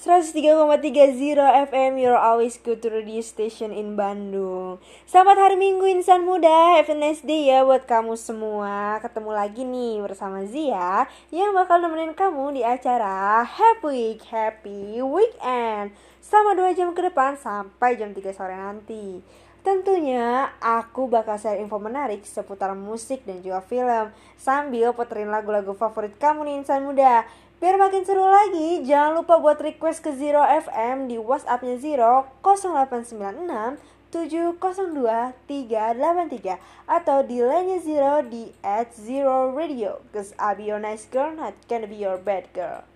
103,3 Zero FM You're always good to radio station in Bandung. Selamat hari Minggu insan muda. Have a nice day ya buat kamu semua. Ketemu lagi nih bersama Zia Yang bakal nemenin kamu di acara Happy Week Happy Weekend. Selama 2 jam ke depan sampai jam 3 sore nanti. Tentunya aku bakal share info menarik seputar musik dan juga film Sambil puterin lagu-lagu favorit kamu nih insan muda Biar makin seru lagi, jangan lupa buat request ke Zero FM di WhatsAppnya Zero 0896 702 383 atau di lainnya Zero di at Zero Radio. Cause I'll be your nice girl, not gonna be your bad girl.